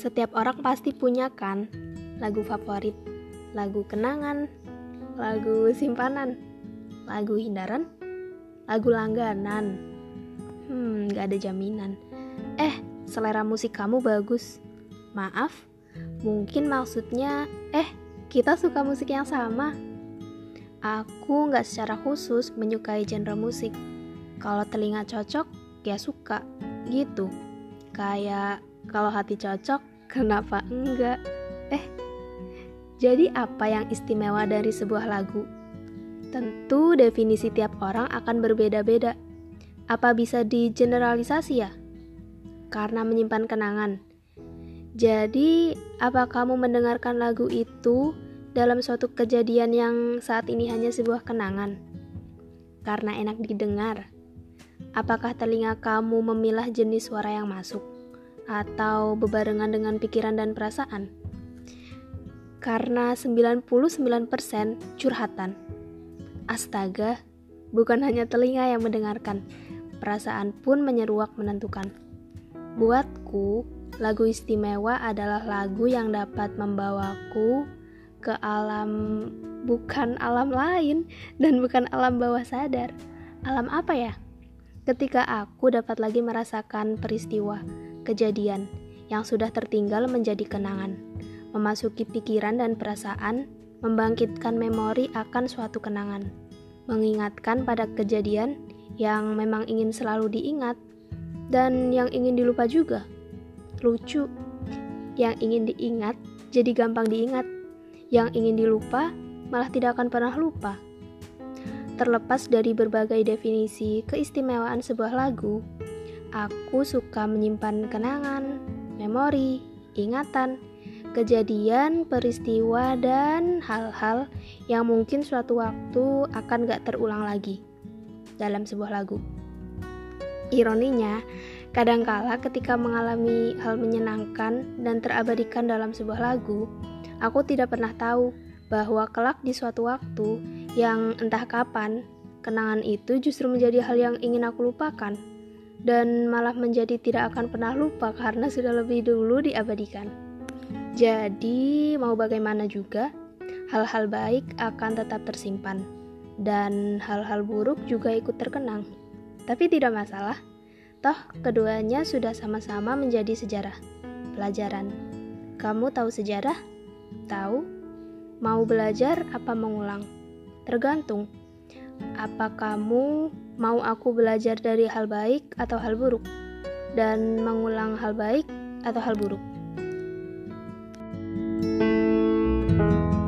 Setiap orang pasti punya kan lagu favorit, lagu kenangan, lagu simpanan, lagu hindaran, lagu langganan. Hmm, gak ada jaminan. Eh, selera musik kamu bagus. Maaf, mungkin maksudnya, eh, kita suka musik yang sama. Aku nggak secara khusus menyukai genre musik. Kalau telinga cocok, ya suka. Gitu. Kayak kalau hati cocok, kenapa enggak? Eh, jadi apa yang istimewa dari sebuah lagu? Tentu definisi tiap orang akan berbeda-beda. Apa bisa digeneralisasi ya? Karena menyimpan kenangan. Jadi, apa kamu mendengarkan lagu itu dalam suatu kejadian yang saat ini hanya sebuah kenangan? Karena enak didengar. Apakah telinga kamu memilah jenis suara yang masuk? Atau bebarengan dengan pikiran dan perasaan? Karena 99% curhatan. Astaga, bukan hanya telinga yang mendengarkan, perasaan pun menyeruak menentukan. Buatku, lagu istimewa adalah lagu yang dapat membawaku ke alam bukan alam lain dan bukan alam bawah sadar. Alam apa ya? Ketika aku dapat lagi merasakan peristiwa kejadian yang sudah tertinggal menjadi kenangan, memasuki pikiran dan perasaan, membangkitkan memori akan suatu kenangan, mengingatkan pada kejadian yang memang ingin selalu diingat dan yang ingin dilupa juga. Lucu, yang ingin diingat jadi gampang diingat, yang ingin dilupa malah tidak akan pernah lupa. Terlepas dari berbagai definisi keistimewaan sebuah lagu, Aku suka menyimpan kenangan, memori, ingatan, kejadian, peristiwa, dan hal-hal yang mungkin suatu waktu akan gak terulang lagi dalam sebuah lagu. Ironinya, kadangkala ketika mengalami hal menyenangkan dan terabadikan dalam sebuah lagu, aku tidak pernah tahu bahwa kelak di suatu waktu yang entah kapan, kenangan itu justru menjadi hal yang ingin aku lupakan dan malah menjadi tidak akan pernah lupa karena sudah lebih dulu diabadikan. Jadi, mau bagaimana juga, hal-hal baik akan tetap tersimpan, dan hal-hal buruk juga ikut terkenang. Tapi tidak masalah, toh keduanya sudah sama-sama menjadi sejarah, pelajaran. Kamu tahu sejarah? Tahu? Mau belajar apa mengulang? Tergantung apa kamu mau aku belajar dari hal baik atau hal buruk, dan mengulang hal baik atau hal buruk? thank you